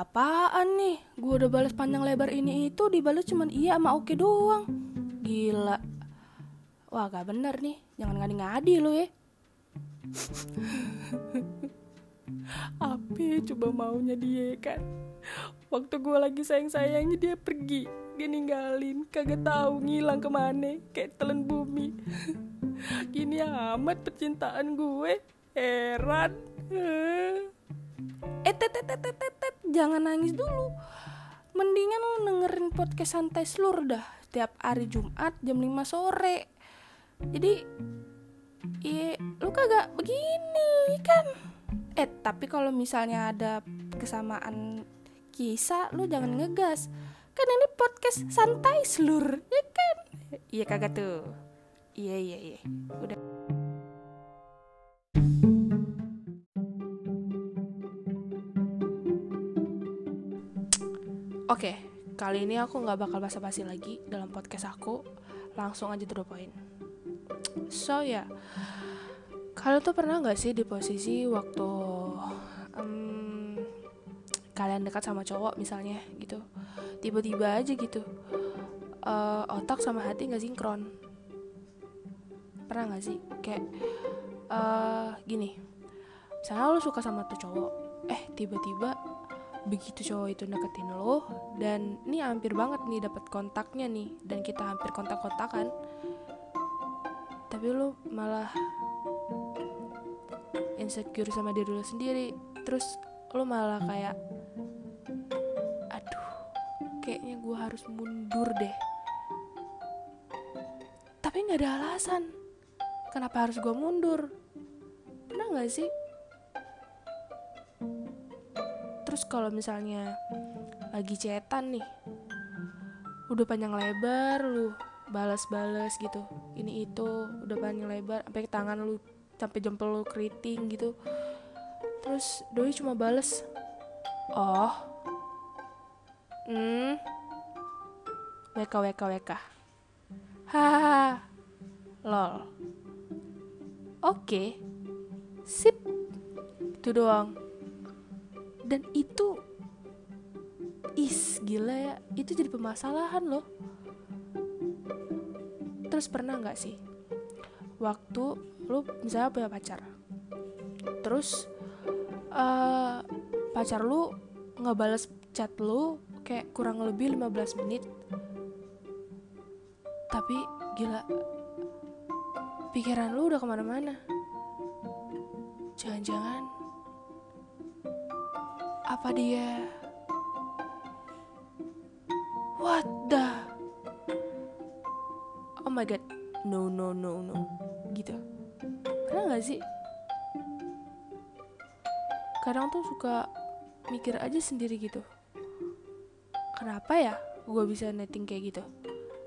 apaan nih? Gue udah balas panjang lebar ini itu dibalas cuman iya sama oke doang. Gila. Wah gak bener nih, jangan ngadi-ngadi lo ya. Apa coba maunya dia kan? Waktu gue lagi sayang-sayangnya dia pergi, dia ninggalin, kagak tahu ngilang ke mana, kayak telan bumi. Gini amat percintaan gue, heran. Tet, tet, tet, tet, tet, jangan nangis dulu. Mendingan lu dengerin podcast santai seluruh dah Setiap hari Jumat jam 5 sore. Jadi Iya, lu kagak begini kan? Eh, tapi kalau misalnya ada kesamaan kisah Lu jangan ngegas. Kan ini podcast santai seluruh Ya kan? Iya kagak tuh. Iya, iya, iya. Udah Oke, kali ini aku nggak bakal basa-basi lagi dalam podcast aku. Langsung aja to point. So ya, yeah. kalian tuh pernah nggak sih di posisi waktu um, kalian dekat sama cowok misalnya gitu, tiba-tiba aja gitu, uh, otak sama hati nggak sinkron. Pernah nggak sih kayak uh, gini, misalnya lo suka sama tuh cowok, eh tiba-tiba begitu cowok itu deketin lo dan ini hampir banget nih dapat kontaknya nih dan kita hampir kontak-kontakan. Tapi lo malah insecure sama diri lo sendiri. Terus lo malah kayak aduh kayaknya gue harus mundur deh. Tapi nggak ada alasan kenapa harus gue mundur. Pernah nggak sih terus kalau misalnya lagi cetan nih udah panjang lebar lu balas-balas gitu. Ini itu udah panjang lebar sampai tangan lu sampai jempol lu keriting gitu. Terus doi cuma bales oh hmm wk wk wk hahaha lol. Oke okay. sip. Itu doang dan itu is gila ya. Itu jadi permasalahan loh. Terus pernah nggak sih waktu lu misalnya punya pacar terus uh, pacar lu nggak balas chat lu kayak kurang lebih 15 menit tapi gila pikiran lu udah ke mana-mana. Jangan-jangan apa dia? What the? Oh my god. No no no no. Gitu. Pernah nggak sih? Kadang tuh suka mikir aja sendiri gitu. Kenapa ya gue bisa netting kayak gitu?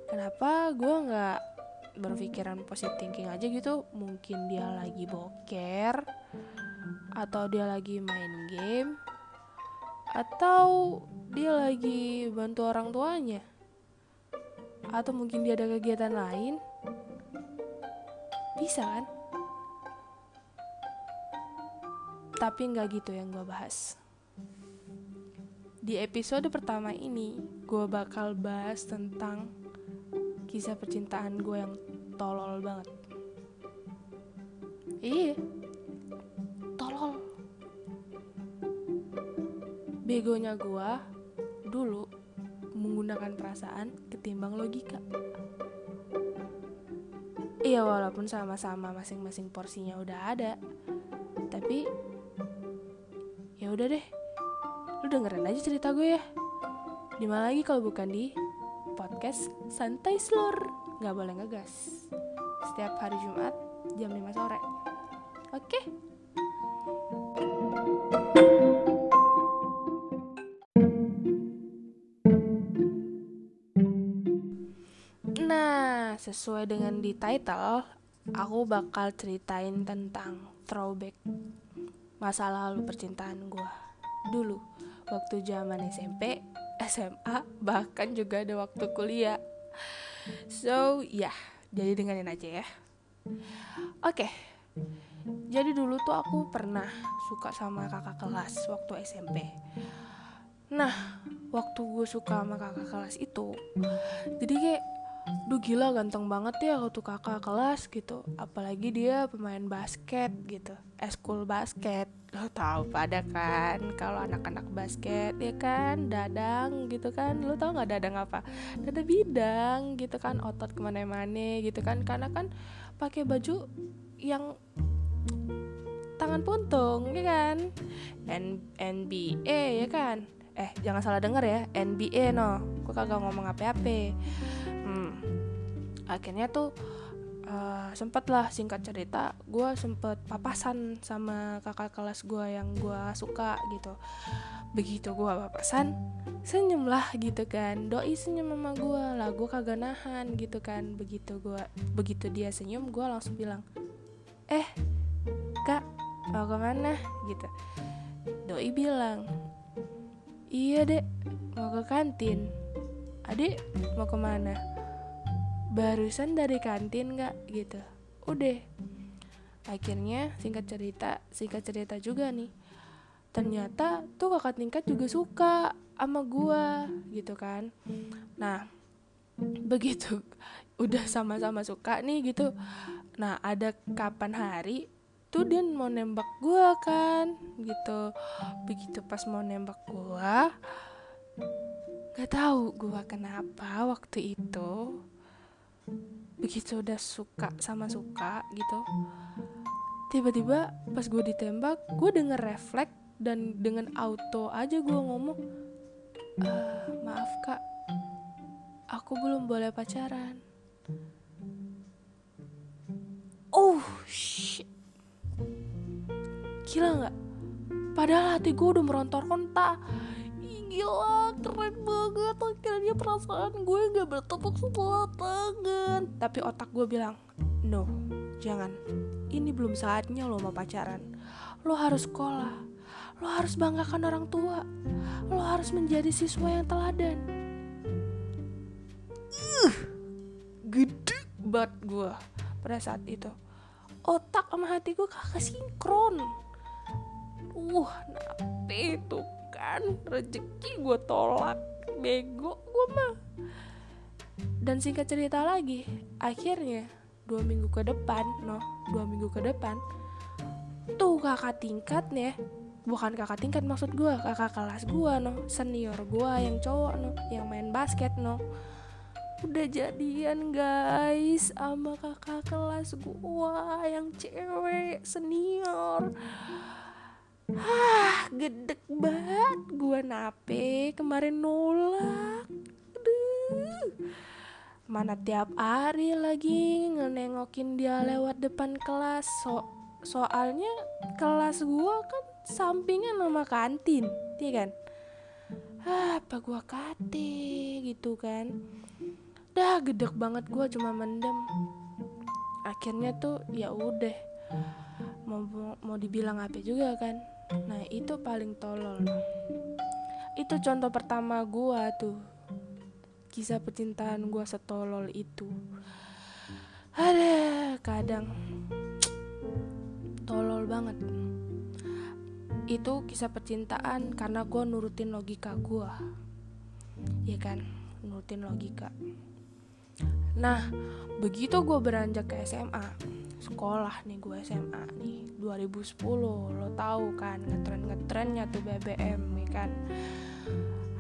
Kenapa gue nggak berpikiran positive thinking aja gitu? Mungkin dia lagi boker atau dia lagi main game atau dia lagi bantu orang tuanya? Atau mungkin dia ada kegiatan lain? Bisa kan? Tapi nggak gitu yang gue bahas. Di episode pertama ini gue bakal bahas tentang kisah percintaan gue yang tolol banget. Iya begonya gue dulu menggunakan perasaan ketimbang logika. Iya walaupun sama-sama masing-masing porsinya udah ada tapi ya udah deh. Lu dengerin aja cerita gue ya. Di mana lagi kalau bukan di podcast santai slur? Nggak boleh ngegas. Setiap hari Jumat jam 5 sore. Oke? okay? Sesuai dengan di title, aku bakal ceritain tentang throwback masa lalu percintaan gue dulu waktu zaman SMP, SMA, bahkan juga ada waktu kuliah. So, ya, yeah, jadi dengerin aja ya. Oke. Okay. Jadi dulu tuh aku pernah suka sama kakak kelas waktu SMP. nah waktu gue suka sama kakak kelas itu jadi kayak Duh gila ganteng banget ya waktu kakak kelas gitu. Apalagi dia pemain basket gitu. Eskul basket. Lo tau pada kan kalau anak-anak basket ya kan Dadang gitu kan. Lo tau gak dadang apa? Dada bidang gitu kan. Otot ke mana-mana gitu kan. Karena kan pakai baju yang tangan puntung ya kan. N NBA ya kan. Eh jangan salah denger ya. NBA no gue kagak ngomong apa-apa. Hmm. akhirnya tuh uh, sempet lah singkat cerita gue sempet papasan sama kakak kelas gue yang gue suka gitu. Begitu gue papasan senyum lah gitu kan. Doi senyum sama gue lah gue kagak nahan gitu kan. Begitu gue begitu dia senyum gue langsung bilang eh kak mau ke mana gitu. Doi bilang Iya dek, mau ke kantin Adik mau ke mana? Barusan dari kantin gak? Gitu. Udah. Akhirnya singkat cerita Singkat cerita juga nih. Ternyata tuh kakak tingkat juga suka sama gua gitu kan. Nah begitu udah sama-sama suka nih gitu. Nah ada kapan hari tuh dia mau nembak gue kan gitu. Begitu pas mau nembak gue gak tahu gue kenapa waktu itu begitu udah suka sama suka gitu tiba-tiba pas gue ditembak gue denger refleks dan dengan auto aja gue ngomong e, maaf kak. Aku belum boleh pacaran. Oh shit. Gila nggak? Padahal hati gue udah merontor-ronta Gila keren banget. Akhirnya perasaan gue gak bertepuk sebelah tangan. Tapi otak gue bilang No, jangan. Ini belum saatnya lo mau pacaran. Lo harus sekolah. Lo harus banggakan orang tua. Lo harus menjadi siswa yang teladan. Uh, Gede banget gue pada saat itu. Otak sama hati gue kagak sinkron. Uh nape itu kan? Rezeki gue tolak. Bego gue mah. Dan singkat cerita lagi akhirnya dua minggu ke depan no dua minggu ke depan tuh kakak tingkat nih bukan kakak tingkat maksud gue kakak kelas gue no senior gue yang cowok no yang main basket no. Udah jadian guys sama kakak kelas gue yang cewek senior Hah, gedek banget gua nape kemarin nolak. Aduh. Mana tiap hari lagi ngenengokin dia lewat depan kelas. So soalnya kelas gua kan sampingnya nama kantin, iya kan? Ah, apa gua kate gitu kan. Dah gedek banget gua cuma mendem. Akhirnya tuh ya udah mau mau dibilang apa juga kan nah itu paling tolol. Itu contoh pertama gua tuh. Kisah percintaan gua setolol itu. Ada kadang tolol banget. Itu kisah percintaan karena gua nurutin logika gua. Ya kan? Nurutin logika nah begitu gue beranjak ke SMA sekolah nih gue SMA nih 2010 lo tahu kan ngetren ngetrennya tuh BBM ya kan?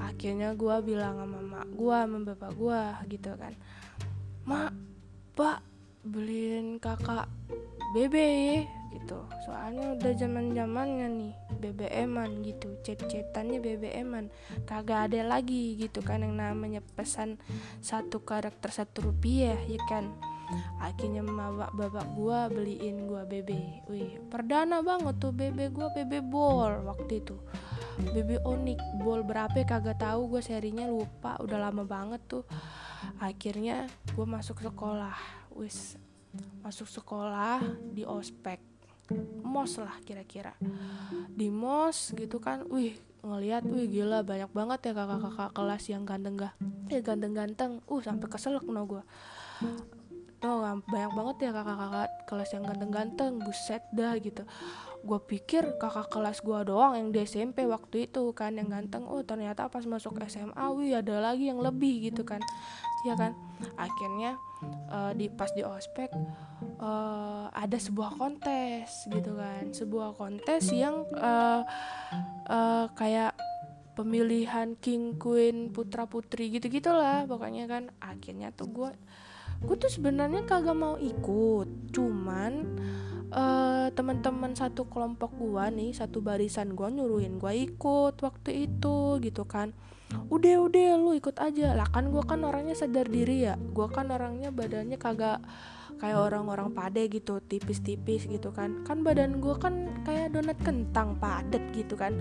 Akhirnya gue bilang sama mak gue sama bapak gue gitu kan. Mak pak beliin kakak BB gitu. Soalnya udah zaman zamannya nih BBM-an gitu chat-chatannya BBM-an kagak ada lagi gitu kan yang namanya pesan satu karakter satu rupiah ya kan? Akhirnya bapak bapak gua beliin gua BB wih perdana banget tuh BB gua BB ball waktu itu. BB Onyx ball berapa kagak tahu gue serinya lupa udah lama banget tuh. Akhirnya gue masuk sekolah. Wis masuk sekolah di ospek mos lah kira-kira. Di mos gitu kan wih ngelihat wih gila banyak banget ya kakak-kakak kelas yang ganteng gak eh ganteng-ganteng uh sampai keselak no gue tuh banyak banget ya kakak-kakak kelas yang ganteng-ganteng buset dah gitu. Gue pikir kakak kelas gue doang yang di SMP waktu itu kan yang ganteng. Oh ternyata pas masuk SMA wih ada lagi yang lebih gitu kan ya kan? Akhirnya uh, di pas di ospek uh, ada sebuah kontes gitu kan. Sebuah kontes yang uh, uh, kayak pemilihan king queen putra putri gitu gitulah pokoknya kan. Akhirnya tuh gue gue tuh sebenarnya kagak mau ikut. Cuman uh, teman-teman satu kelompok gua nih satu barisan gua nyuruhin gua ikut waktu itu gitu kan udah udah lu ikut aja. Lah kan gua kan orangnya sadar diri ya. Gua kan orangnya badannya kagak kayak orang-orang pade gitu tipis-tipis gitu kan. Kan badan gua kan kayak donat kentang padet gitu kan.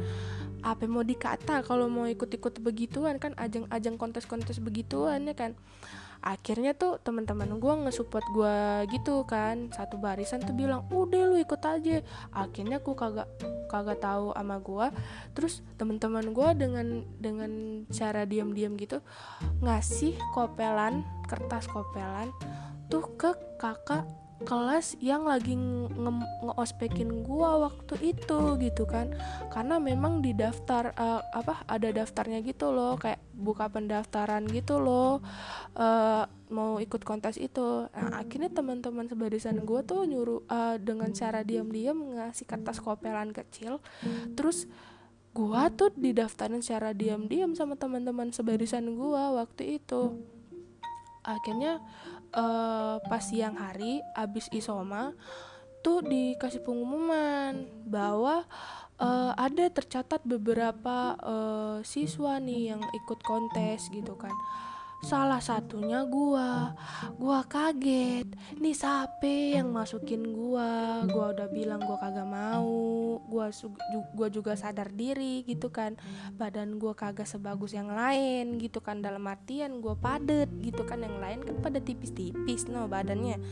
Apa mau dikata kalau mau ikut-ikut begituan? Kan ajang-ajang kontes-kontes begituan ya kan akhirnya tuh teman-teman gue ngesupport gue gitu kan. Satu barisan tuh bilang udah lu ikut aja. Akhirnya aku kagak kagak tahu sama gue terus teman-teman gue dengan dengan cara diam-diam gitu ngasih kopelan kertas kopelan tuh ke kakak kelas yang lagi nge-ospekin nge gua waktu itu gitu kan. Karena memang di daftar uh, apa ada daftarnya gitu loh kayak buka pendaftaran gitu loh uh, mau ikut kontes itu. Nah akhirnya teman-teman sebarisan gua tuh nyuruh uh, dengan cara diam-diam ngasih kertas kopelan kecil. Terus gua tuh didaftarin secara diam-diam sama teman-teman sebarisan gua waktu itu. Akhirnya uh, pas siang hari abis isoma tuh dikasih pengumuman bahwa uh, ada tercatat beberapa uh, siswa nih yang ikut kontes gitu kan salah satunya gua. Gua kaget. Nih sape yang masukin gua? Gua udah bilang gua kagak mau. Gua gua juga sadar diri gitu kan. Badan gua kagak sebagus yang lain gitu kan. Dalam artian gua padet gitu kan. Yang lain kan pada tipis-tipis no badannya.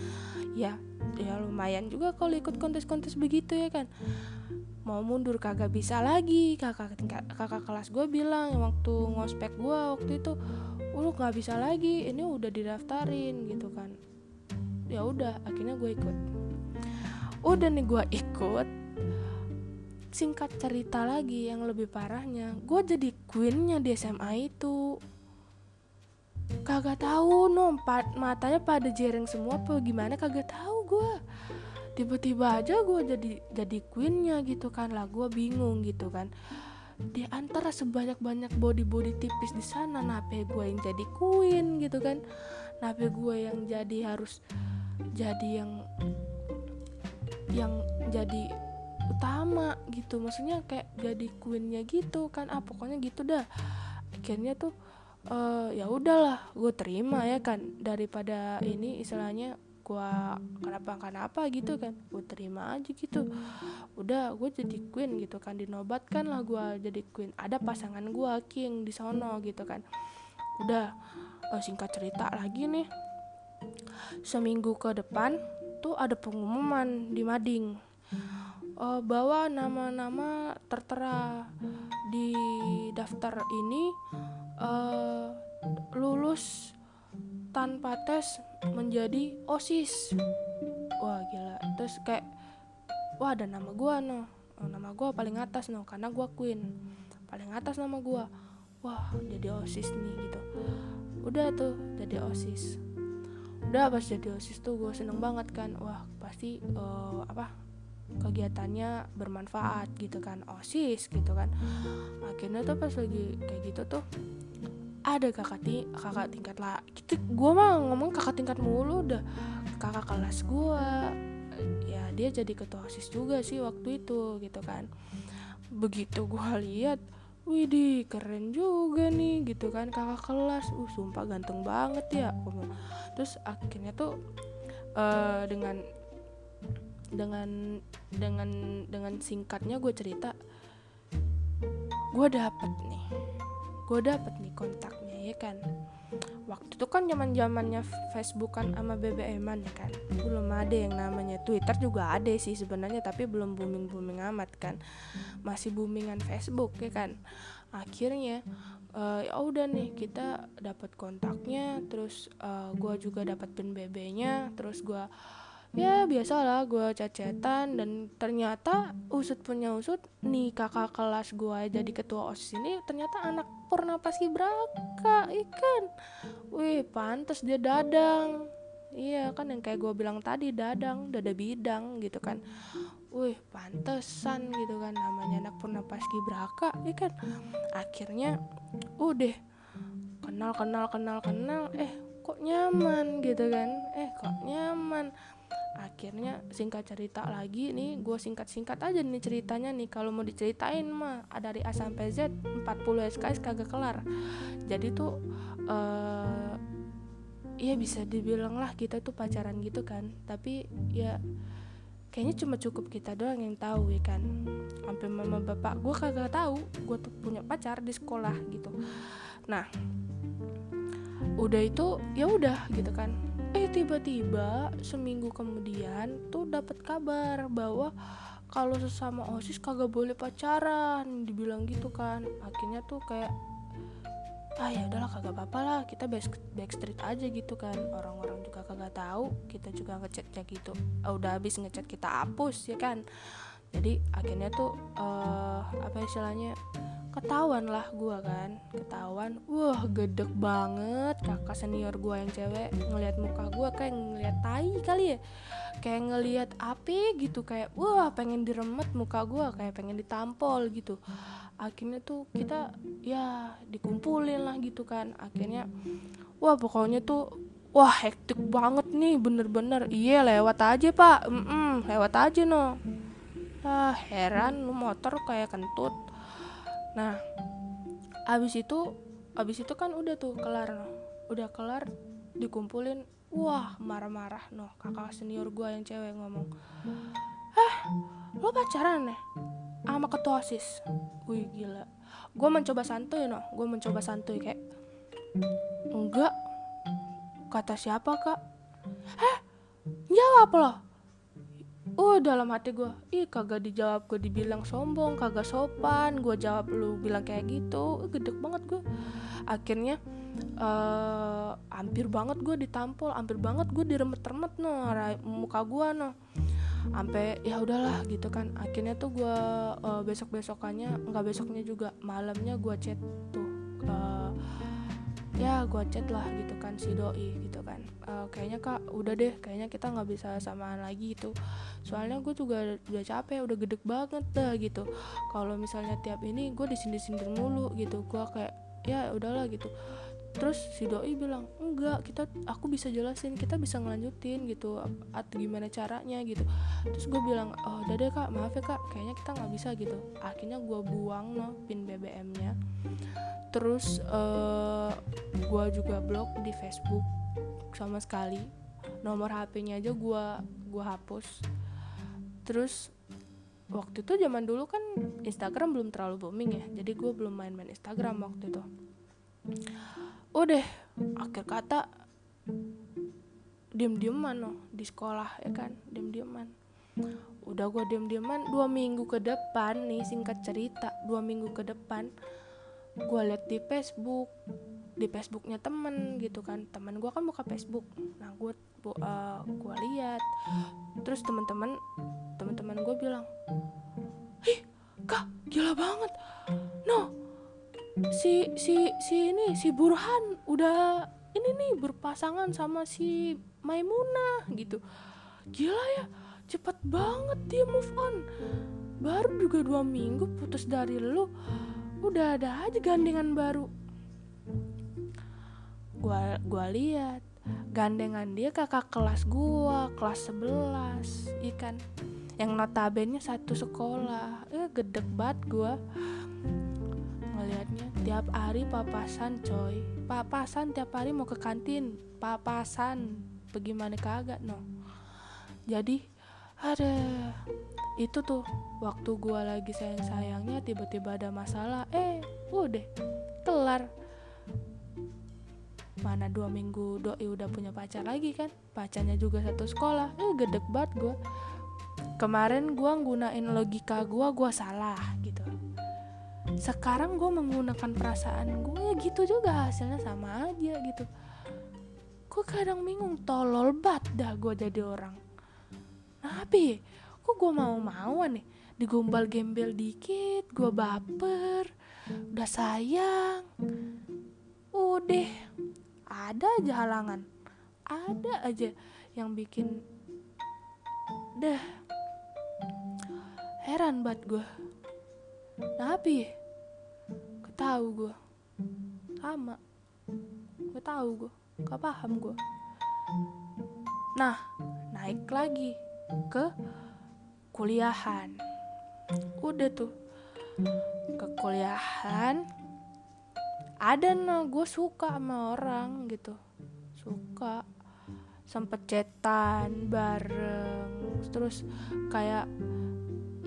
Ya ya lumayan juga kalau ikut kontes-kontes begitu ya kan mau mundur kagak bisa lagi. Kakak kakak kelas gue bilang waktu ngospek gue waktu itu lu nggak bisa lagi ini udah didaftarin gitu kan. Ya udah akhirnya gue ikut. Udah nih gue ikut singkat cerita lagi yang lebih parahnya gue jadi queennya di SMA itu. Kagak tahu no matanya pada jereng semua apa gimana kagak tahu gue tiba-tiba aja gue jadi jadi queennya gitu kan. Lah gue bingung gitu kan. Di antara sebanyak-banyak body-body tipis di sana nape gue yang jadi queen gitu kan. Nape gue yang jadi harus jadi yang yang jadi utama gitu. Maksudnya kayak jadi queennya gitu kan. Ah pokoknya gitu dah. Akhirnya tuh uh, ya udahlah gue terima ya kan. Daripada ini istilahnya gue kenapa kenapa gitu kan gue terima aja gitu. Udah gue jadi queen gitu kan dinobatkan lah gue jadi queen. Ada pasangan gue king di sono gitu kan. Udah uh, singkat cerita lagi nih. Seminggu ke depan tuh ada pengumuman di Mading. Uh, bahwa nama-nama tertera di daftar ini uh, lulus tanpa tes menjadi osis. Wah gila. Terus kayak wah ada nama gua no. Nama gua paling atas no karena gua queen. Paling atas nama gua. Wah jadi osis nih gitu. Udah tuh jadi osis. Udah pas jadi osis tuh gue seneng banget kan. Wah pasti uh, apa kegiatannya bermanfaat gitu kan. Osis gitu kan. Akhirnya tuh pas lagi kayak gitu tuh ada kakak ti kakak tingkat lah gitu gue mah ngomong kakak tingkat mulu udah kakak kelas gue ya dia jadi ketua osis juga sih waktu itu gitu kan. Begitu gue lihat Widih keren juga nih gitu kan kakak kelas. Uh sumpah ganteng banget ya terus akhirnya tuh uh, dengan dengan dengan dengan singkatnya gue cerita gue dapet nih gue dapet nih kontaknya ya kan? Waktu itu kan zaman zamannya Facebook kan sama BBM-an ya kan? Belum ada yang namanya Twitter juga ada sih sebenarnya tapi belum booming booming amat kan? Masih boomingan Facebook ya kan? Akhirnya uh, ya udah nih kita dapat kontaknya terus uh, gue juga dapat pin BB-nya terus gue ya biasalah gue cacetan dan ternyata usut punya usut nih kakak kelas gue jadi ketua osis ini ternyata anak purna paskibraka ikan. Wih pantas dia dadang. Iya kan yang kayak gue bilang tadi dadang dada bidang gitu kan. Wih pantesan gitu kan namanya anak purna paskibraka iya kan akhirnya udah kenal kenal kenal kenal. Eh kok nyaman gitu kan? Eh kok nyaman akhirnya singkat cerita lagi nih gue singkat singkat aja nih ceritanya nih. Kalau mau diceritain mah dari A sampai Z 40 SKS kagak kelar. Jadi tuh uh, ya bisa dibilang lah kita tuh pacaran gitu kan. Tapi ya kayaknya cuma cukup kita doang yang tahu ya kan. Sampai mama bapak gue kagak tahu gue tuh punya pacar di sekolah gitu. Nah udah itu ya udah gitu kan eh tiba-tiba seminggu kemudian tuh dapat kabar bahwa kalau sesama osis kagak boleh pacaran dibilang gitu kan. Akhirnya tuh kayak ah ya udahlah kagak apa-apa lah kita back, backstreet aja gitu kan. Orang-orang juga kagak tahu kita juga ngechatnya gitu. Oh, udah habis ngechat kita hapus ya kan jadi akhirnya tuh uh, apa istilahnya ketahuan lah gue kan. Ketahuan wah gedek banget. Kakak senior gue yang cewek ngelihat muka gue kayak ngelihat tai kali ya. Kayak ngelihat api gitu kayak wah pengen diremet muka gue kayak pengen ditampol gitu. Akhirnya tuh kita ya dikumpulin lah gitu kan. Akhirnya wah pokoknya tuh wah hektik banget nih bener-bener. Iya lewat aja pak. Mm -mm, lewat aja no ah heran lu motor kayak kentut. Nah abis itu abis itu kan udah tuh kelar udah kelar dikumpulin. Wah marah-marah no kakak senior gua yang cewek ngomong eh lo pacaran ya? Sama ketua osis. Wih gila. Gue mencoba santuy no gue mencoba santuy kayak enggak kata siapa kak. Eh jawab loh Oh dalam hati gue, ih kagak dijawab gue dibilang sombong, kagak sopan, gue jawab lu bilang kayak gitu, gedek banget gue. Akhirnya uh, hampir banget gue ditampol, hampir banget gue diremet-remet no, muka gue no sampai ya udahlah gitu kan. Akhirnya tuh gue uh, besok besokannya nggak besoknya juga malamnya gue chat tuh uh, ya gue chat lah gitu kan si doi gitu kan. Uh, kayaknya kak udah deh kayaknya kita nggak bisa samaan lagi gitu. Soalnya gue juga udah capek udah gedek banget dah gitu. Kalau misalnya tiap ini gue disindir-sindir mulu gitu. Gue kayak ya udahlah gitu. Terus si doi bilang enggak kita aku bisa jelasin kita bisa ngelanjutin gitu. Atau gimana caranya gitu. Terus gue bilang oh udah deh kak maaf ya kak kayaknya kita nggak bisa gitu. Akhirnya gue buang no pin BBM nya terus uh, eh, gue juga blok di Facebook sama sekali. Nomor HP-nya aja gue gue hapus. Terus waktu itu zaman dulu kan Instagram belum terlalu booming ya. Jadi gue belum main-main Instagram waktu itu. Udah akhir kata diem dieman no di sekolah ya kan? Diem dieman udah gue diem dieman dua minggu ke depan nih singkat cerita dua minggu ke depan gue liat di Facebook di Facebooknya temen gitu kan. Temen gue kan buka Facebook nah gue uh, gue lihat terus teman-teman teman-teman gue bilang ih kak gila banget. No si si si ini si Burhan udah ini nih berpasangan sama si Maimunah gitu. Gila ya cepet banget dia move on. Baru juga dua minggu putus dari lu udah ada aja gandengan baru. Gua gua lihat gandengan dia kakak kelas gua kelas 11 ikan yang notabene satu sekolah. Eh gedek banget gua. Ngelihatnya tiap hari papasan coy. Papasan tiap hari mau ke kantin. Papasan. Bagaimana kagak no? Jadi ada. Itu tuh waktu gua lagi sayang sayangnya tiba-tiba ada masalah. Eh udah kelar. Mana dua minggu doi udah punya pacar lagi kan? Pacarnya juga satu sekolah. Eh gedek banget gue kemarin gue gunain logika gue gue salah gitu. Sekarang gue menggunakan perasaan gue ya gitu juga hasilnya sama aja gitu. Gue kadang bingung tolol bat dah gue jadi orang tapi kok gue mau mauan nih? Digombal gembel dikit gue baper udah sayang. Udah ada aja halangan. Ada aja yang bikin dah heran banget gue tapi ketahu gue sama. Gue tahu gue gak paham gue nah naik lagi ke kuliahan. Udah tuh ke kuliahan. Ada nah gue suka sama orang gitu. Suka. Sempet cetan bareng. Terus kayak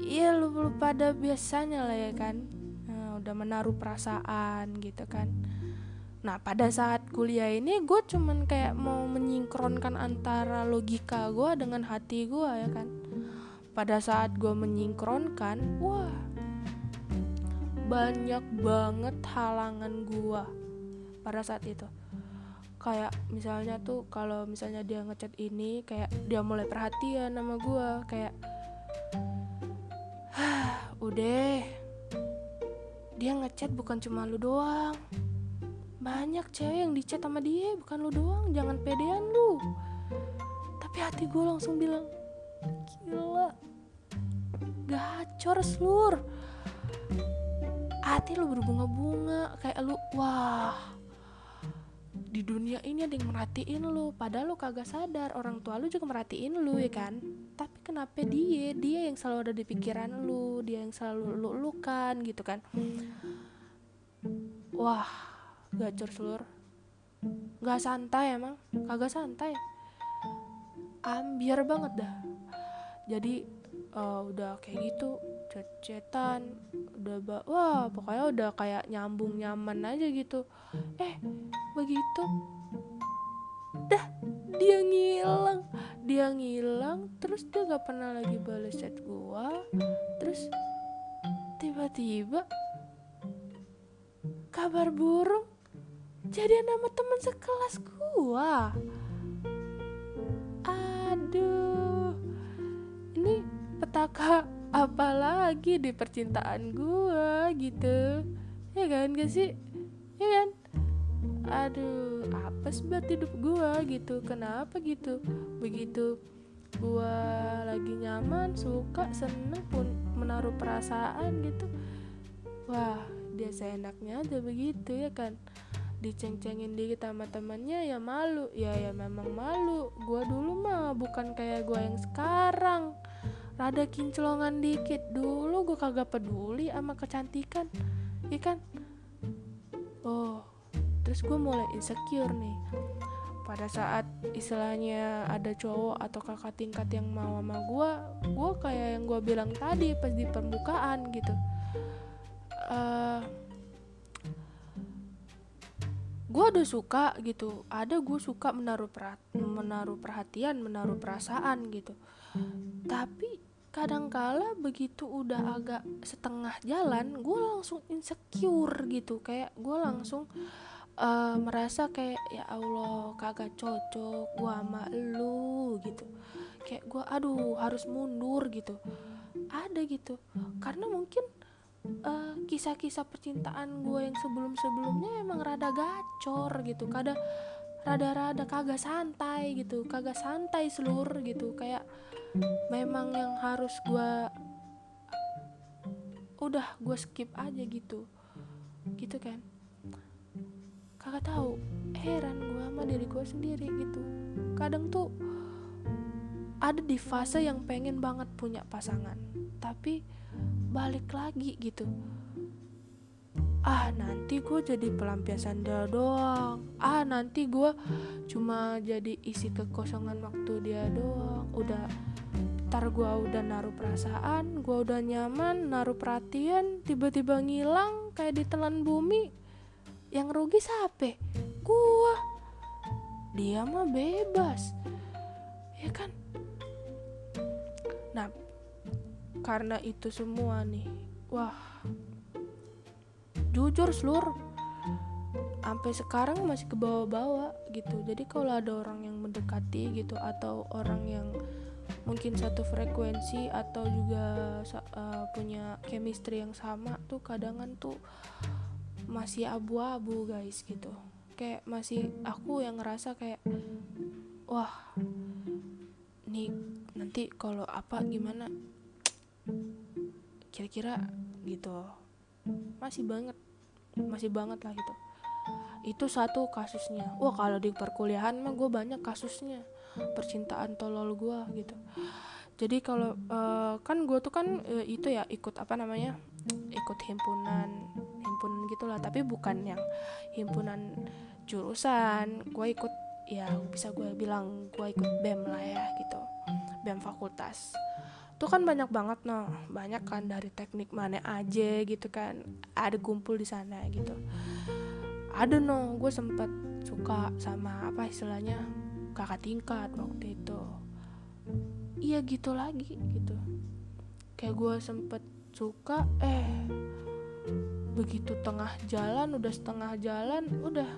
iya lu, lu pada biasanya lah ya kan. Nah, udah menaruh perasaan gitu kan nah pada saat kuliah ini gue cuman kayak mau menyingkronkan antara logika gue dengan hati gue ya kan? Pada saat gue menyingkronkan wah banyak banget halangan gua pada saat itu. Kayak misalnya tuh kalau misalnya dia ngechat ini kayak dia mulai perhatian sama gua kayak udah dia ngechat bukan cuma lu doang banyak cewek yang dicat sama dia bukan lu doang jangan pedean lu. Tapi hati gue langsung bilang gila gacor seluruh hati lu berbunga-bunga kayak lu wah di dunia ini ada yang merhatiin lu. Padahal lu kagak sadar orang tua lu juga merhatiin lu ya kan? Tapi kenapa dia? Dia yang selalu ada di pikiran lu dia yang selalu lu lukan gitu kan? Wah gacor seluruh gak santai emang kagak santai. Ambiar banget dah. Jadi uh, udah kayak gitu cecetan udah ba wah pokoknya udah kayak nyambung nyaman aja gitu. Eh begitu. Dah dia ngilang. Dia ngilang terus dia gak pernah lagi balas chat gua. Terus tiba-tiba kabar burung jadi nama teman sekelas gua. Aduh ini petaka apalagi di percintaan gue gitu? Ya kan gak sih? Ya kan? Aduh apa sih buat hidup gue gitu? Kenapa gitu? Begitu gue lagi nyaman suka seneng pun menaruh perasaan gitu. Wah dia seenaknya aja begitu ya kan diceng-cengin dikit sama temannya ya malu. Ya ya memang malu. Gue dulu mah bukan kayak gue yang sekarang. Rada kinclongan dikit. Dulu gue kagak peduli sama kecantikan. Iya kan? Oh terus gue mulai insecure nih. Pada saat istilahnya ada cowok atau kakak tingkat yang mau sama gue gue kayak yang gue bilang tadi pas di pembukaan gitu. Uh, gue udah suka gitu. Ada gue suka menaruh menaruh perhatian menaruh perasaan gitu. Tapi kadangkala begitu udah agak setengah jalan gue langsung insecure gitu. Kayak gue langsung uh, merasa kayak ya Allah kagak cocok gue sama lu gitu. Kayak gue aduh harus mundur gitu. Ada gitu. Karena mungkin eh, kisah-kisah percintaan gue yang sebelum-sebelumnya emang rada gacor gitu. Kadang rada-rada kagak santai gitu kagak santai seluruh gitu. Kayak memang yang harus gue udah gue skip aja gitu. Gitu kan. Kagak tahu heran gue sama diri gue sendiri gitu. Kadang tuh ada di fase yang pengen banget punya pasangan tapi balik lagi gitu. Ah nanti gue jadi pelampiasan dia doang. Ah nanti gue cuma jadi isi kekosongan waktu dia doang. Udah ntar gue udah naruh perasaan gue udah nyaman naruh perhatian tiba-tiba ngilang kayak ditelan bumi. Yang rugi siapa? Gue dia mah bebas. Ya kan? Nah karena itu semua nih. Wah. Jujur seluruh sampai sekarang masih ke bawah-bawah gitu. Jadi kalau ada orang yang mendekati gitu atau orang yang mungkin satu frekuensi atau juga uh, punya chemistry yang sama tuh kadangan tuh masih abu-abu guys gitu. Kayak masih aku yang ngerasa kayak wah nih nanti kalau apa gimana kira-kira gitu. Masih banget masih banget lah gitu. Itu satu kasusnya. Wah kalau di perkuliahan mah gue banyak kasusnya. Percintaan tolol gue gitu. Jadi kalau uh, kan gue tuh kan uh, itu ya ikut apa namanya ikut himpunan himpunan gitulah. Tapi bukan yang himpunan jurusan. Gue ikut ya bisa gue bilang gue ikut bem lah ya gitu. Bem fakultas tuh kan banyak banget no. Banyak kan dari teknik mana aja gitu kan. Ada kumpul di sana gitu. Ada no. Gue sempat suka sama apa istilahnya kakak tingkat waktu itu. Iya gitu lagi gitu. Kayak gue sempet suka eh begitu tengah jalan udah setengah jalan udah.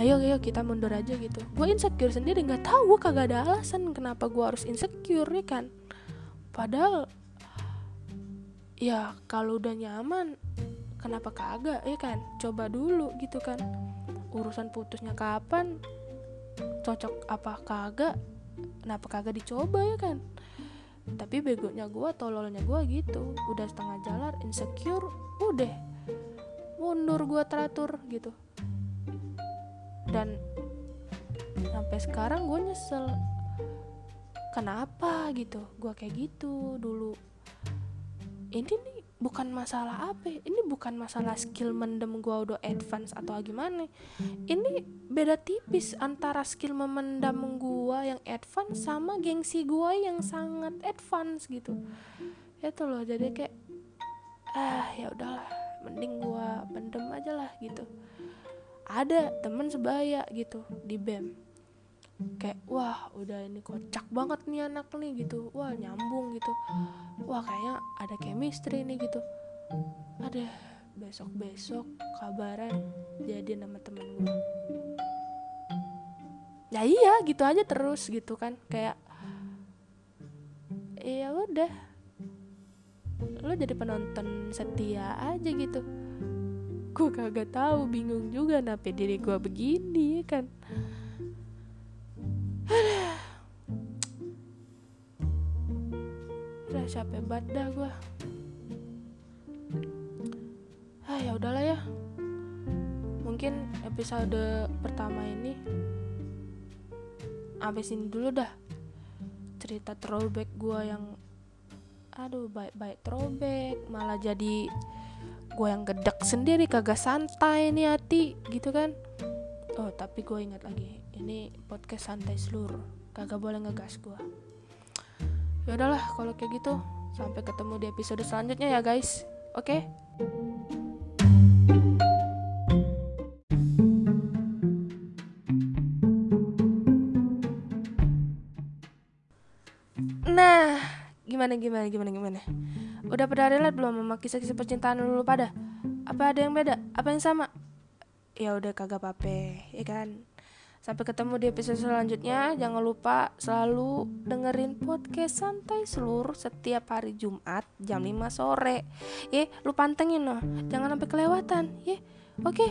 Ayo ayo kita mundur aja gitu. Gue insecure sendiri nggak tahu gue kagak ada alasan kenapa gue harus insecure nih kan? Padahal ya kalau udah nyaman kenapa kagak ya kan? Coba dulu gitu kan. Urusan putusnya kapan? Cocok apa kagak? Kenapa kagak dicoba ya kan? Tapi begonya gue tololnya gue gitu. Udah setengah jalan insecure udah. Mundur gue teratur gitu. Dan sampai sekarang gue nyesel kenapa gitu? Gue kayak gitu dulu. Ini nih bukan masalah apa ya? ini bukan masalah skill mendem gua udah advance atau gimana. Ini beda tipis antara skill memendam gua yang advance sama gengsi gua yang sangat advance gitu. Itu loh jadi kayak ah ya udahlah mending gua pendem aja lah gitu. Ada temen sebaya gitu di bem kayak wah udah ini kocak banget nih anak nih gitu. Wah nyambung gitu. Wah kayaknya ada chemistry nih gitu. Ada besok besok kabaran jadi nama temen gue ya iya gitu aja terus gitu kan. Kayak ya udah. Lo jadi penonton setia aja gitu. Gue kagak tahu bingung juga kenapa diri gue begini ya kan udah capek banget dah gue ah ya udahlah ya. Mungkin episode pertama ini sampai sini dulu dah cerita throwback gue yang aduh baik-baik throwback malah jadi gue yang gedek sendiri kagak santai nih hati gitu kan? Oh tapi gue ingat lagi ini podcast santai seluruh kagak boleh ngegas gue ya udahlah kalau kayak gitu sampai ketemu di episode selanjutnya ya guys oke okay? Nah, gimana gimana gimana gimana? Udah pada relate belum sama kisah-kisah percintaan dulu pada? Apa ada yang beda? Apa yang sama? Ya udah kagak apa-apa, ya kan? Sampai ketemu di episode selanjutnya. Jangan lupa selalu dengerin podcast santai seluruh setiap hari Jumat jam 5 sore. Ya, lu pantengin loh. Jangan sampai kelewatan, ya. Oke. Okay?